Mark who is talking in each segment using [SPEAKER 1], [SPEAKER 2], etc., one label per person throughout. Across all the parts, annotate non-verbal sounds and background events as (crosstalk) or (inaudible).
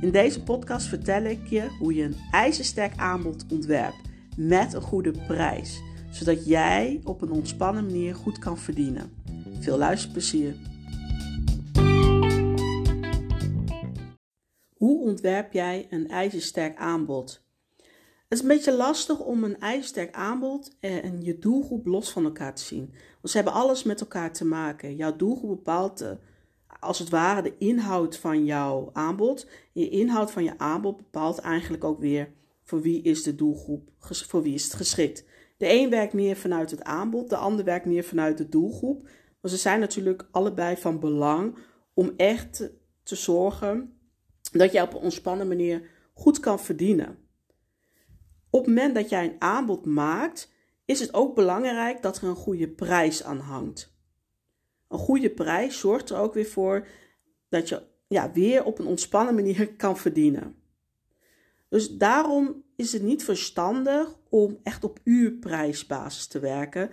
[SPEAKER 1] In deze podcast vertel ik je hoe je een ijzersterk aanbod ontwerpt met een goede prijs, zodat jij op een ontspannen manier goed kan verdienen. Veel luisterplezier. Hoe ontwerp jij een ijzersterk aanbod? Het is een beetje lastig om een ijzersterk aanbod en je doelgroep los van elkaar te zien. Want ze hebben alles met elkaar te maken. Jouw doelgroep bepaalt de, als het ware de inhoud van jouw aanbod. Je inhoud van je aanbod bepaalt eigenlijk ook weer voor wie is de doelgroep, voor wie is het geschikt. De een werkt meer vanuit het aanbod, de ander werkt meer vanuit de doelgroep. Maar ze zijn natuurlijk allebei van belang om echt te zorgen dat je op een ontspannen manier goed kan verdienen. Op het moment dat jij een aanbod maakt, is het ook belangrijk dat er een goede prijs aan hangt. Een goede prijs zorgt er ook weer voor dat je ja, weer op een ontspannen manier (laughs) kan verdienen. Dus daarom is het niet verstandig om echt op uurprijsbasis te werken.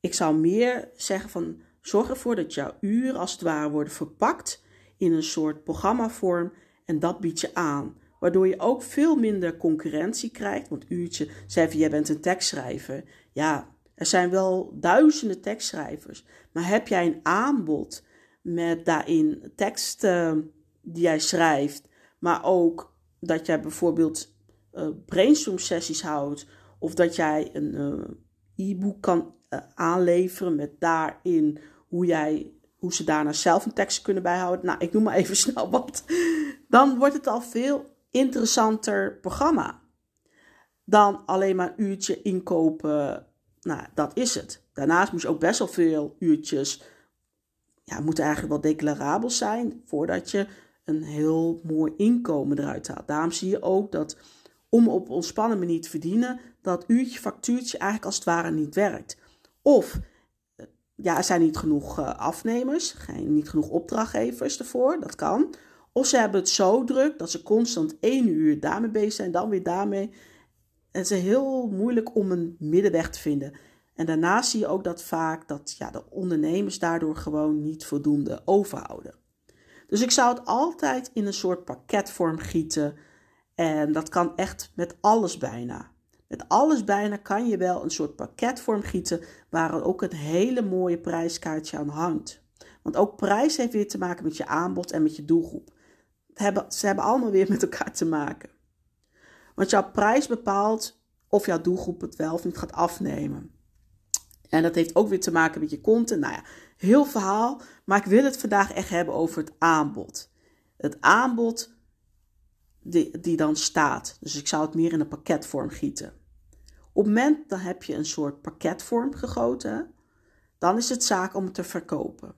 [SPEAKER 1] Ik zou meer zeggen van zorg ervoor dat jouw uren als het ware worden verpakt in een soort programmavorm en dat bied je aan. Waardoor je ook veel minder concurrentie krijgt. Want uurtje, van jij bent een tekstschrijver. Ja, er zijn wel duizenden tekstschrijvers. Maar heb jij een aanbod met daarin teksten die jij schrijft, maar ook dat jij bijvoorbeeld uh, brainstorm sessies houdt, of dat jij een uh, e-book kan aanleveren met daarin hoe jij hoe ze daarna zelf een tekst kunnen bijhouden. Nou, ik noem maar even (laughs) snel wat. Dan wordt het al veel interessanter programma dan alleen maar een uurtje inkopen. Nou, dat is het. Daarnaast moet je ook best wel veel uurtjes, ja, moeten eigenlijk wel declarabel zijn voordat je een heel mooi inkomen eruit haalt. Daarom zie je ook dat om op ontspannen manier te verdienen, dat uurtje factuurtje eigenlijk als het ware niet werkt. Of ja, er zijn niet genoeg uh, afnemers, niet genoeg opdrachtgevers ervoor, dat kan. Of ze hebben het zo druk dat ze constant één uur daarmee bezig zijn, dan weer daarmee. Het is heel moeilijk om een middenweg te vinden. En daarnaast zie je ook dat vaak dat ja, de ondernemers daardoor gewoon niet voldoende overhouden. Dus ik zou het altijd in een soort pakketvorm gieten. En dat kan echt met alles bijna. Met alles bijna kan je wel een soort pakketvorm gieten waar ook een hele mooie prijskaartje aan hangt. Want ook prijs heeft weer te maken met je aanbod en met je doelgroep ze hebben allemaal weer met elkaar te maken. Want jouw prijs bepaalt of jouw doelgroep het wel of niet gaat afnemen. En dat heeft ook weer te maken met je content. Nou ja, heel verhaal. Maar ik wil het vandaag echt hebben over het aanbod. Het aanbod die, die dan staat. Dus ik zou het meer in een pakketvorm gieten. Op het moment dat heb je een soort pakketvorm gegoten, dan is het zaak om het te verkopen.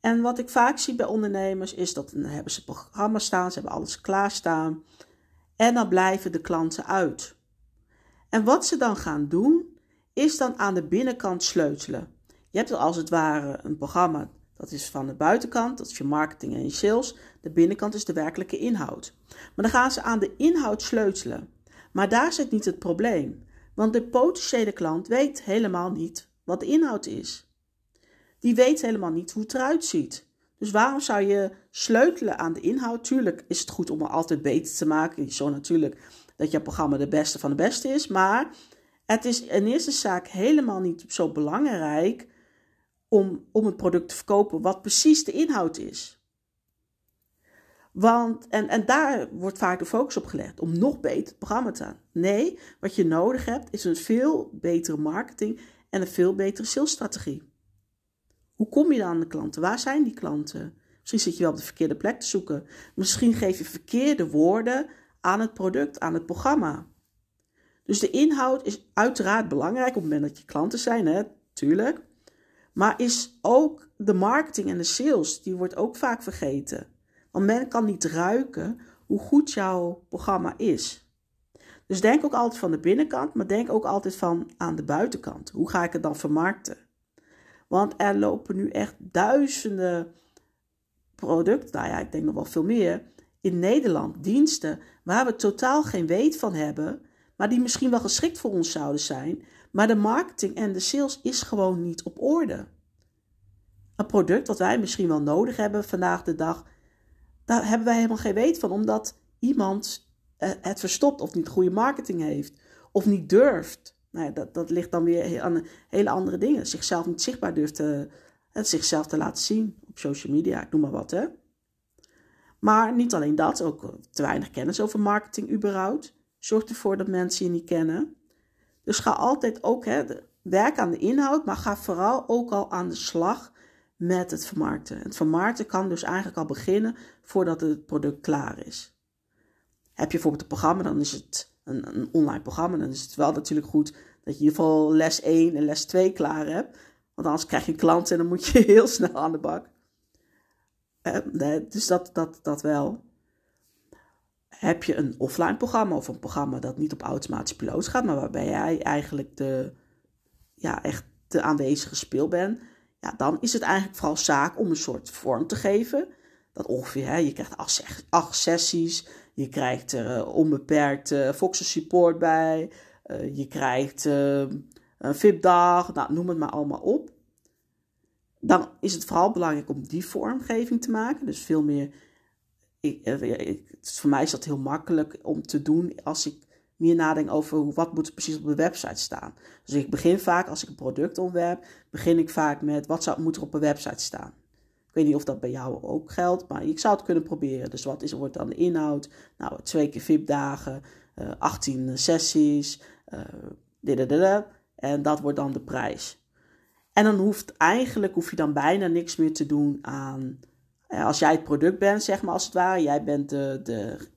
[SPEAKER 1] En wat ik vaak zie bij ondernemers is dat dan hebben ze programma staan, ze hebben alles klaarstaan. En dan blijven de klanten uit. En wat ze dan gaan doen, is dan aan de binnenkant sleutelen. Je hebt als het ware een programma, dat is van de buitenkant, dat is je marketing en je sales. De binnenkant is de werkelijke inhoud. Maar dan gaan ze aan de inhoud sleutelen. Maar daar zit niet het probleem. Want de potentiële klant weet helemaal niet wat de inhoud is die weet helemaal niet hoe het eruit ziet. Dus waarom zou je sleutelen aan de inhoud? Tuurlijk is het goed om het altijd beter te maken. Zo natuurlijk dat je programma de beste van de beste is. Maar het is in eerste zaak helemaal niet zo belangrijk om, om het product te verkopen wat precies de inhoud is. Want, en, en daar wordt vaak de focus op gelegd om nog beter het programma te aan. Nee, wat je nodig hebt is een veel betere marketing en een veel betere salesstrategie. Hoe kom je dan aan de klanten? Waar zijn die klanten? Misschien zit je wel op de verkeerde plek te zoeken. Misschien geef je verkeerde woorden aan het product, aan het programma. Dus de inhoud is uiteraard belangrijk op het moment dat je klanten zijn, hè, tuurlijk. Maar is ook de marketing en de sales, die wordt ook vaak vergeten. Want men kan niet ruiken hoe goed jouw programma is. Dus denk ook altijd van de binnenkant, maar denk ook altijd van aan de buitenkant. Hoe ga ik het dan vermarkten? Want er lopen nu echt duizenden producten, nou ja, ik denk nog wel veel meer, in Nederland, diensten waar we totaal geen weet van hebben, maar die misschien wel geschikt voor ons zouden zijn, maar de marketing en de sales is gewoon niet op orde. Een product wat wij misschien wel nodig hebben vandaag de dag, Daar hebben wij helemaal geen weet van, omdat iemand eh, het verstopt of niet goede marketing heeft of niet durft. Nou ja, dat, dat ligt dan weer aan hele andere dingen. Zichzelf niet zichtbaar durft te, zichzelf te laten zien op social media, noem maar wat. Hè. Maar niet alleen dat, ook te weinig kennis over marketing überhaupt. Zorgt ervoor dat mensen je niet kennen. Dus ga altijd ook hè, werk aan de inhoud, maar ga vooral ook al aan de slag met het vermarkten. Het vermarkten kan dus eigenlijk al beginnen voordat het product klaar is. Heb je bijvoorbeeld een programma, dan is het een, online programma, dan is het wel natuurlijk goed dat je in ieder geval les 1 en les 2 klaar hebt. Want anders krijg je klanten en dan moet je (laughs) heel snel aan de bak. Eh, dus dat, dat, dat wel. Heb je een offline programma of een programma dat niet op automatisch piloot gaat, maar waarbij jij eigenlijk de, ja, echt de aanwezige speel bent, ja, dan is het eigenlijk vooral zaak om een soort vorm te geven. Dat ongeveer, hè, je krijgt acht, sessies, je krijgt er uh, onbeperkt uh, support bij, uh, je krijgt een VIP-dag, nou, noem het maar allemaal op. Dan is het vooral belangrijk om die vormgeving te maken. Dus veel meer. Ik, voor mij is dat heel makkelijk om te doen als ik meer nadenk over wat moet er precies op de website staan. Dus ik begin vaak, als ik een product ontwerp, begin ik vaak met wat zou, moet er op een website staan. Ik weet niet of dat bij jou ook geldt, maar ik zou het kunnen proberen. Dus wat is, wordt dan de inhoud? Nou, twee keer VIP-dagen, uh, 18 sessies, uh, en dat wordt dan de prijs. En dan hoeft eigenlijk hoef je dan bijna niks meer te doen aan. Eh, als jij het product bent, zeg maar als het ware, jij bent de, de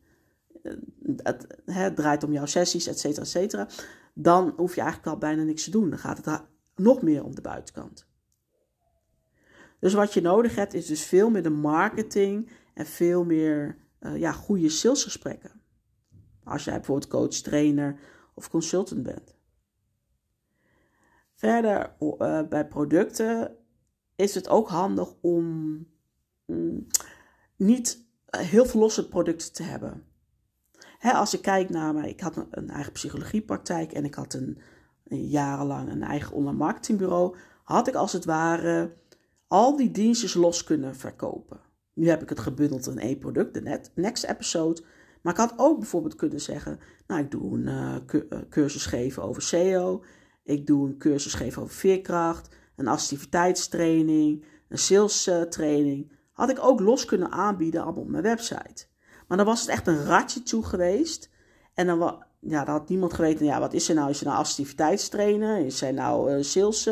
[SPEAKER 1] het, het, draait om jouw sessies, et cetera, et cetera, dan hoef je eigenlijk al bijna niks te doen. Dan gaat het nog meer om de buitenkant. Dus wat je nodig hebt is dus veel meer de marketing en veel meer uh, ja, goede salesgesprekken. Als jij bijvoorbeeld coach, trainer of consultant bent. Verder uh, bij producten is het ook handig om mm, niet heel veel losse producten te hebben als ik kijk naar mij, ik had een, eigen psychologiepraktijk en ik had een, jarenlang een eigen online marketingbureau, had ik als het ware al die dienstjes los kunnen verkopen. Nu heb ik het gebundeld in één product, de next episode. Maar ik had ook bijvoorbeeld kunnen zeggen, nou ik doe een uh, cursus geven over SEO, ik doe een cursus geven over veerkracht, een assertiviteitstraining, een sales uh, training. Had ik ook los kunnen aanbieden op mijn website. Maar dan was het echt een ratje toe geweest. En dan, ja, dan had niemand geweten, ja, wat is er nou? Is er nou activiteitstrainer? Is hij nou sales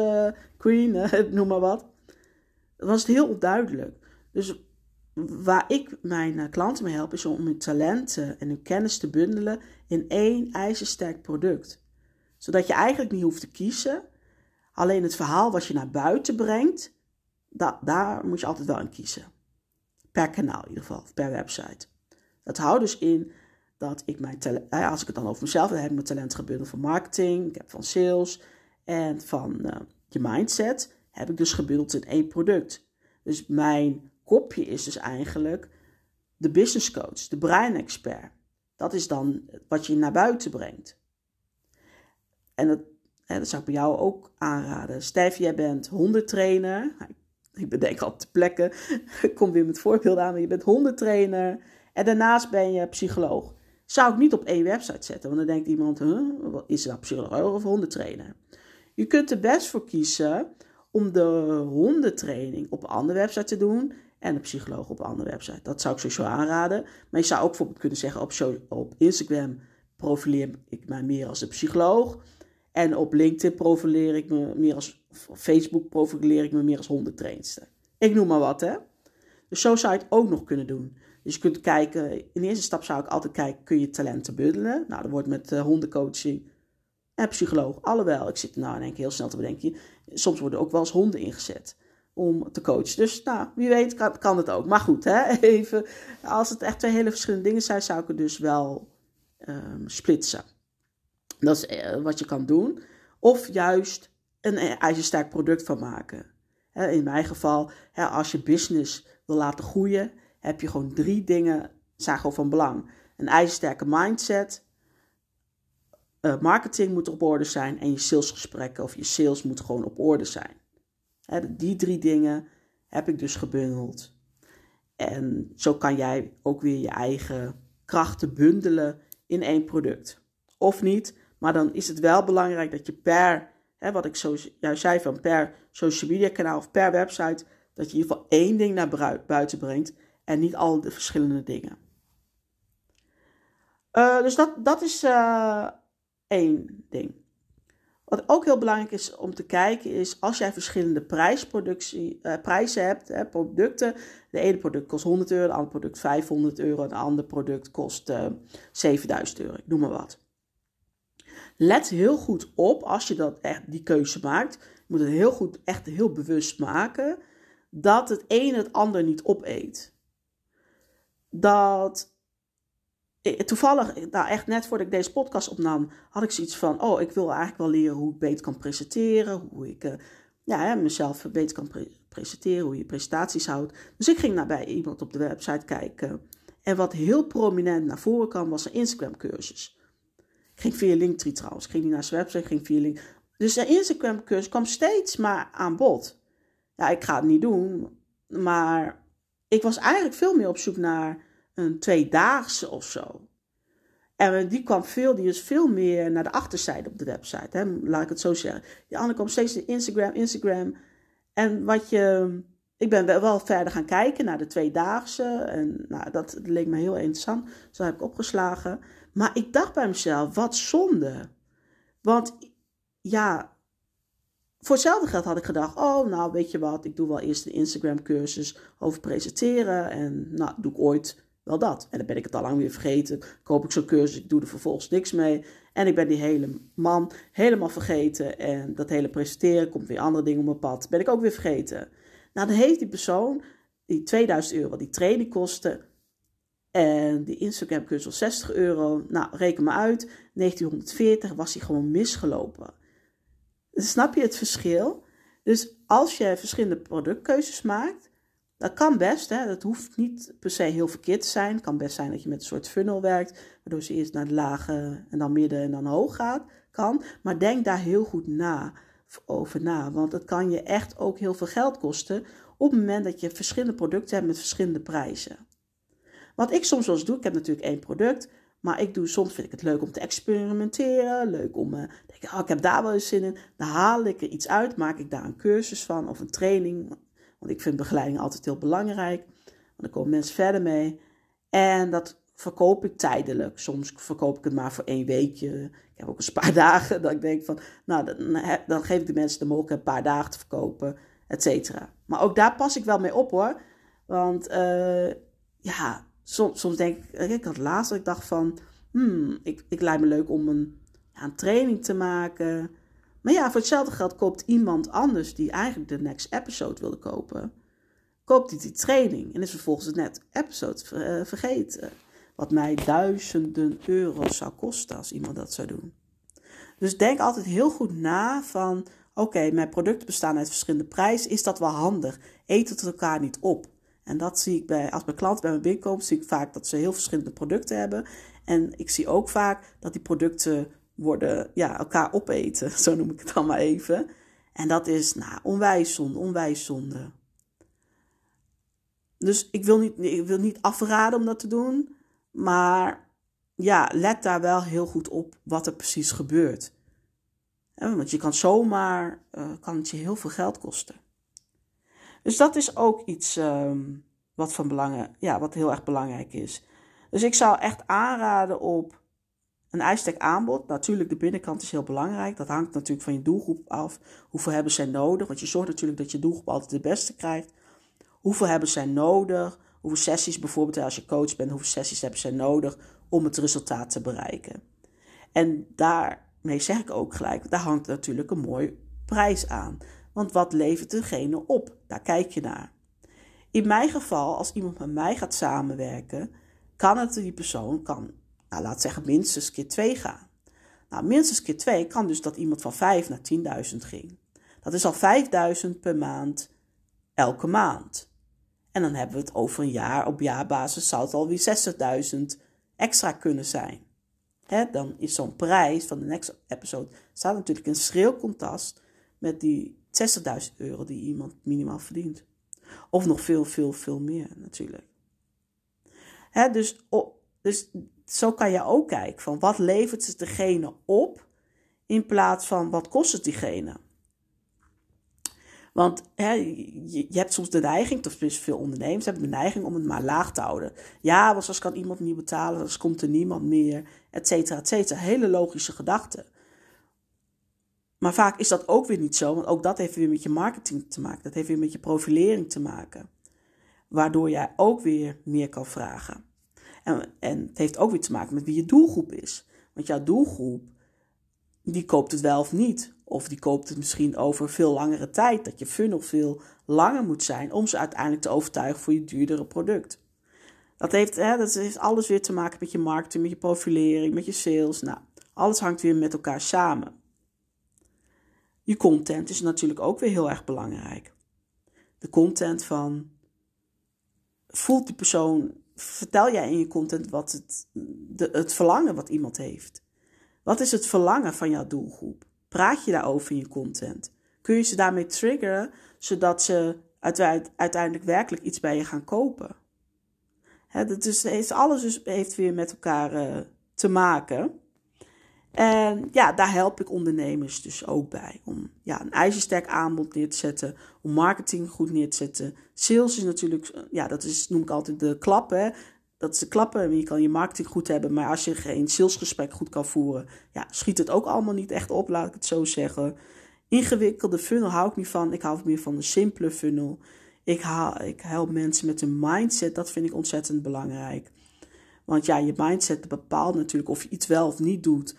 [SPEAKER 1] queen? (laughs) noem maar wat. Was het heel onduidelijk. Dus waar ik mijn uh, klanten mee help, is om hun talenten en hun kennis te bundelen in één ijzersterk product. Zodat je eigenlijk niet hoeft te kiezen. Alleen het verhaal wat je naar buiten brengt, daar moet je altijd wel in kiezen. Per kanaal in ieder geval, per website. Dat houdt dus in dat ik mijn talent, eh, als ik het dan over mezelf heb, heb ik mijn talent gebundeld van marketing, ik heb van sales en van uh, je mindset, heb ik dus gebundeld in één product. Dus mijn kopje is dus eigenlijk de business coach, de brein expert. Dat is dan wat je naar buiten brengt. En dat, dat zou ik bij jou ook aanraden. Stef, jij bent hondentrainer. Ik bedenk al te plekken. Ik kom weer met voorbeelden aan. Maar je bent hondentrainer. En daarnaast ben je psycholoog. Zou ik niet op één website zetten, want dan denkt iemand, huh, is er nou psycholoog of hondentrainer? Je kunt er best voor kiezen om de hondentraining op een andere website te doen en de psycholoog op een andere website. Dat zou ik sowieso aanraden. Maar je zou ook bijvoorbeeld kunnen zeggen, op, op Instagram profileer ik mij meer als een psycholoog. En op LinkedIn profileer ik me meer als, Facebook profileer ik me meer als hondentrainster. Ik noem maar wat, hè. Dus zo zou je het ook nog kunnen doen. Dus je kunt kijken, in eerste stap zou ik altijd kijken, kun je talenten bundelen? Nou, dat wordt met uh, hondencoaching en psycholoog. Alhoewel, ik zit nou denk ik heel snel te bedenken, soms worden ook wel eens honden ingezet om te coachen. Dus nou, wie weet kan, het ook. Maar goed, hè, (laughs) even, als het echt twee hele verschillende dingen zijn, zou ik het dus wel um, splitsen. Dat is uh, wat je kan doen. Of juist een ijzersterk product van maken. In mijn geval, als je business wil laten groeien, heb je gewoon drie dingen zijn gewoon van belang. Een ijzersterke mindset, uh, marketing moet op orde zijn en je salesgesprekken of je sales moet gewoon op orde zijn. die drie dingen heb ik dus gebundeld. En zo kan jij ook weer je eigen krachten bundelen in één product. Of niet, maar dan is het wel belangrijk dat je per, wat ik zo juist zei, van per social media kanaal of per website, dat je in ieder geval één ding naar buiten brengt en niet al de verschillende dingen. Uh, dus dat, dat is uh, één ding. Wat ook heel belangrijk is om te kijken is als jij verschillende prijsproductie, uh, prijzen hebt, hè, producten. De ene product kost 100 euro, de andere product 500 euro, een ander product kost 7000 euro, ik noem maar wat. Let heel goed op als je dat echt die keuze maakt. Je moet het heel goed, echt heel bewust maken dat het een het ander niet opeet. Dat eh, toevallig, nou echt net voordat ik deze podcast opnam, had ik zoiets van: Oh, ik wil eigenlijk wel leren hoe ik beter kan presenteren. Hoe ik uh, ja, mezelf beter kan presenteren, hoe je presentaties houdt. Dus ik ging naar bij iemand op de website kijken. En wat heel prominent naar voren kwam, was een Instagram-cursus. Ik ging via Linktree trouwens. Ging niet naar zijn website, ging via Link. Dus de Instagram-cursus kwam steeds maar aan bod. Ja, ik ga het niet doen, maar ik was eigenlijk veel meer op zoek naar een tweedaagse of zo. En die kwam veel, die is veel meer naar de achterzijde op de website. Hè? Laat ik het zo zeggen. Die andere kwam steeds de Instagram, Instagram. En wat je. Ik ben wel verder gaan kijken naar de tweedaagse. En nou, dat leek me heel interessant. Dus heb ik opgeslagen. Maar ik dacht bij mezelf, wat zonde. Want ja, voor hetzelfde geld had ik gedacht, oh nou weet je wat, ik doe wel eerst een Instagram cursus over presenteren. En nou doe ik ooit wel dat. En dan ben ik het al lang weer vergeten. Koop ik zo'n cursus, ik doe er vervolgens niks mee. En ik ben die hele man helemaal vergeten. En dat hele presenteren, komt weer andere dingen op mijn pad. Ben ik ook weer vergeten. Nou, dan heeft die persoon die 2000 euro, die training kostte. En die Instagram cursus 60 euro. Nou, reken maar uit. 1940 was hij gewoon misgelopen. snap je het verschil? Dus als je verschillende productkeuzes maakt, dat kan best, hè? dat hoeft niet per se heel verkeerd te zijn. Het kan best zijn dat je met een soort funnel werkt, waardoor ze eerst naar de lage en dan midden en dan hoog gaat. Kan, maar denk daar heel goed na, over na, want het kan je echt ook heel veel geld kosten op het moment dat je verschillende producten hebt met verschillende prijzen. Wat ik soms wel eens doe, ik heb natuurlijk één product, maar ik doe, soms vind ik het leuk om te experimenteren, leuk om, uh, denk, oh, ik heb daar wel eens zin in, dan haal ik er iets uit, maak ik daar een cursus van of een training, want ik vind begeleiding altijd heel belangrijk. Want dan komen mensen verder mee. En dat verkoop ik tijdelijk. Soms verkoop ik het maar voor één weekje. Ik heb ook een paar (laughs) dagen dat ik denk van, nou, dan, dan geef ik de mensen de mogelijkheid een paar dagen te verkopen, et cetera. Maar ook daar pas ik wel mee op hoor. Want uh, ja, soms, soms denk ik, ik had laatst dat ik dacht van, hmm, ik, ik lijkt me leuk om een, ja, een training te maken. Maar ja, voor hetzelfde geld koopt iemand anders die eigenlijk de next episode wilde kopen, koopt hij die training en is vervolgens het net episode eh, vergeten. Wat mij duizenden euro's zou kosten als iemand dat zou doen. Dus denk altijd heel goed na van, oké, mijn producten bestaan uit verschillende prijzen. Is dat wel handig? Eet het elkaar niet op? En dat zie ik bij, als mijn klanten bij me binnenkomen, zie ik vaak dat ze heel verschillende producten hebben. En ik zie ook vaak dat die producten worden, ja, elkaar opeten, (laughs) zo noem ik het dan maar even. En dat is, nou, onwijs zonde, onwijs zonde. Dus ik wil, niet, ik wil niet afraden om dat te doen, maar ja, let daar wel heel goed op wat er precies gebeurt. Want je kan zomaar, uh, kan het je heel veel geld kosten. Dus dat is ook iets um, wat, van belang, ja, wat heel erg belangrijk is. Dus ik zou echt aanraden op een ijstek aanbod, natuurlijk de binnenkant is heel belangrijk. Dat hangt natuurlijk van je doelgroep af. Hoeveel hebben zij nodig? Want je zorgt natuurlijk dat je doelgroep altijd de beste krijgt. Hoeveel hebben zij nodig? Hoeveel sessies bijvoorbeeld, als je coach bent, hoeveel sessies hebben zij nodig om het resultaat te bereiken? En daarmee zeg ik ook gelijk, daar hangt natuurlijk een mooi prijs aan. Want wat levert degene op? Daar kijk je naar. In mijn geval, als iemand met mij gaat samenwerken, kan het die persoon kan nou, laat zeggen minstens keer 2 gaan. Nou, minstens keer 2 kan dus dat iemand van 5 naar 10.000 ging. Dat is al 5.000 per maand elke maand. En dan hebben we het over een jaar. Op jaarbasis zou het alweer 60.000 extra kunnen zijn. dan is zo'n prijs van de next episode staat natuurlijk in schril contrast met die 60.000 euro die iemand minimaal verdient. Of nog veel, veel, veel meer natuurlijk. Hè, dus, dus zo kan je ook kijken van wat levert het degene op in plaats van wat kost het diegene. Want hè, je, hebt soms de neiging, of veel ondernemers hebben de neiging om het maar laag te houden. Ja, want als kan iemand niet betalen, dan komt er niemand meer, et cetera, et cetera. Hele logische gedachten. Maar vaak is dat ook weer niet zo, want ook dat heeft weer met je marketing te maken. Dat heeft weer met je profilering te maken. Waardoor jij ook weer meer kan vragen. En, het heeft ook weer te maken met wie je doelgroep is. Want jouw doelgroep, die koopt het wel of niet. Of die koopt het misschien over veel langere tijd. Dat je funnel veel langer moet zijn om ze uiteindelijk te overtuigen voor je duurdere product. Dat heeft, hè, dat heeft alles weer te maken met je marketing, met je profilering, met je sales. Nou, alles hangt weer met elkaar samen. Je content is natuurlijk ook weer heel erg belangrijk. De content van voelt die persoon, vertel jij in je content wat het, de, het verlangen wat iemand heeft. Wat is het verlangen van jouw doelgroep? Praat je daarover in je content? Kun je ze daarmee triggeren, zodat ze uiteindelijk werkelijk iets bij je gaan kopen? He, is, alles dus heeft weer met elkaar uh, te maken. En ja, daar help ik ondernemers dus ook bij. Om ja, een ijzersterk aanbod neer te zetten. Om marketing goed neer te zetten. Sales is natuurlijk, ja, dat is, noem ik altijd de klappen. Dat is de klappen. Je kan je marketing goed hebben. Maar als je geen salesgesprek goed kan voeren, ja, schiet het ook allemaal niet echt op, laat ik het zo zeggen. Ingewikkelde funnel hou ik niet van. Ik hou meer van de simpele funnel. Ik, haal, ik help mensen met een mindset. Dat vind ik ontzettend belangrijk. Want ja, je mindset bepaalt natuurlijk of je iets wel of niet doet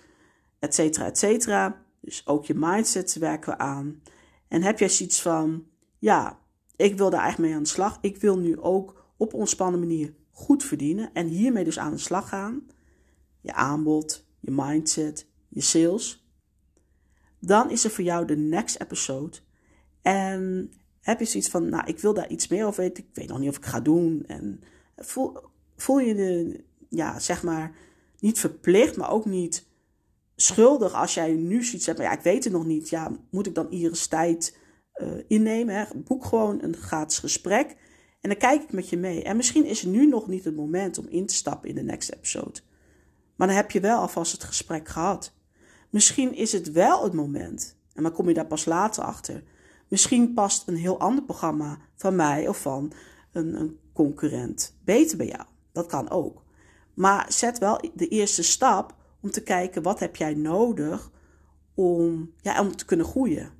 [SPEAKER 1] et cetera, et cetera. Dus ook je mindset werken we aan. En heb jij zoiets van, ja, ik wil daar eigenlijk mee aan de slag. Ik wil nu ook op ontspannen manier goed verdienen en hiermee dus aan de slag gaan. Je aanbod, je mindset, je sales. Dan is er voor jou de next episode. En heb je zoiets van, nou, ik wil daar iets meer over weten. Ik weet nog niet of ik ga doen. En voel, voel je de, ja, zeg maar, niet verplicht, maar ook niet schuldig als jij nu zoiets hebt, maar ja, ik weet het nog niet. Ja, moet ik dan Iris tijd uh, innemen? Hè? Boek gewoon een gratis gesprek en dan kijk ik met je mee. En misschien is het nu nog niet het moment om in te stappen in de next episode. Maar dan heb je wel alvast het gesprek gehad. Misschien is het wel het moment, en dan kom je daar pas later achter. Misschien past een heel ander programma van mij of van een, een concurrent beter bij jou. Dat kan ook. Maar zet wel de eerste stap om te kijken wat heb jij nodig om, ja, om te kunnen groeien.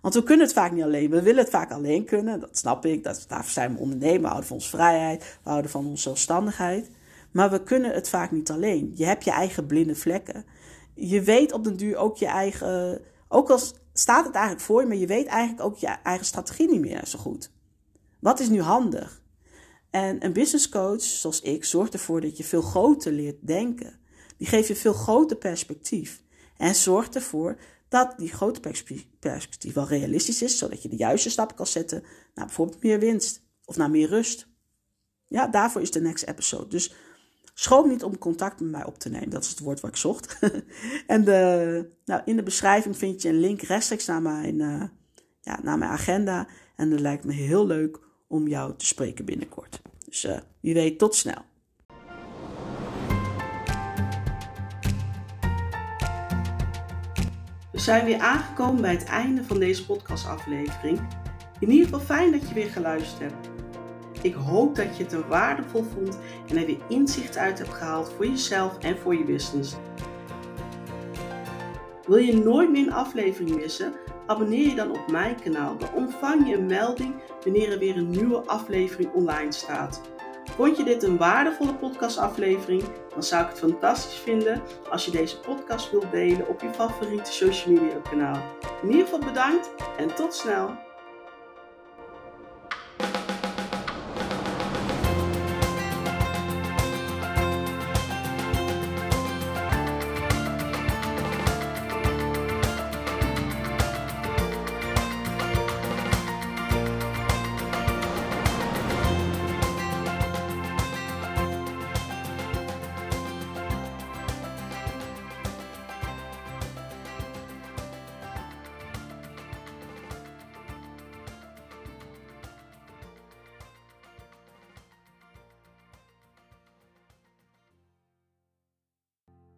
[SPEAKER 1] Want we kunnen het vaak niet alleen. We willen het vaak alleen kunnen. Dat snap ik. Dat, daarvoor zijn we ondernemen. We houden van onze vrijheid. We houden van onze zelfstandigheid. Maar we kunnen het vaak niet alleen. Je hebt je eigen blinde vlekken. Je weet op den duur ook je eigen. Ook al staat het eigenlijk voor je, maar je weet eigenlijk ook je eigen strategie niet meer zo goed. Wat is nu handig? En een business coach zoals ik zorgt ervoor dat je veel groter leert denken. Die geeft je veel groter perspectief. En zorgt ervoor dat die grote perspectief wel realistisch is, zodat je de juiste stappen kan zetten naar bijvoorbeeld meer winst of naar meer rust. Ja, daarvoor is de next episode. Dus schroom niet om contact met mij op te nemen. Dat is het woord wat ik zocht. (laughs) en de, nou, in de beschrijving vind je een link rechtstreeks naar mijn, uh, ja, naar mijn agenda. En het lijkt me heel leuk om jou te spreken binnenkort. Dus uh, wie weet, tot snel. We zijn weer aangekomen bij het einde van deze podcastaflevering. In ieder geval fijn dat je weer geluisterd hebt. Ik hoop dat je het er waardevol vond en er weer inzicht uit hebt gehaald voor jezelf en voor je business. Wil je nooit meer een aflevering missen? Abonneer je dan op mijn kanaal. Dan ontvang je een melding wanneer er weer een nieuwe aflevering online staat. Vond je dit een waardevolle podcastaflevering? Dan zou ik het fantastisch vinden als je deze podcast wilt delen op je favoriete social media kanaal. In ieder geval bedankt en tot snel!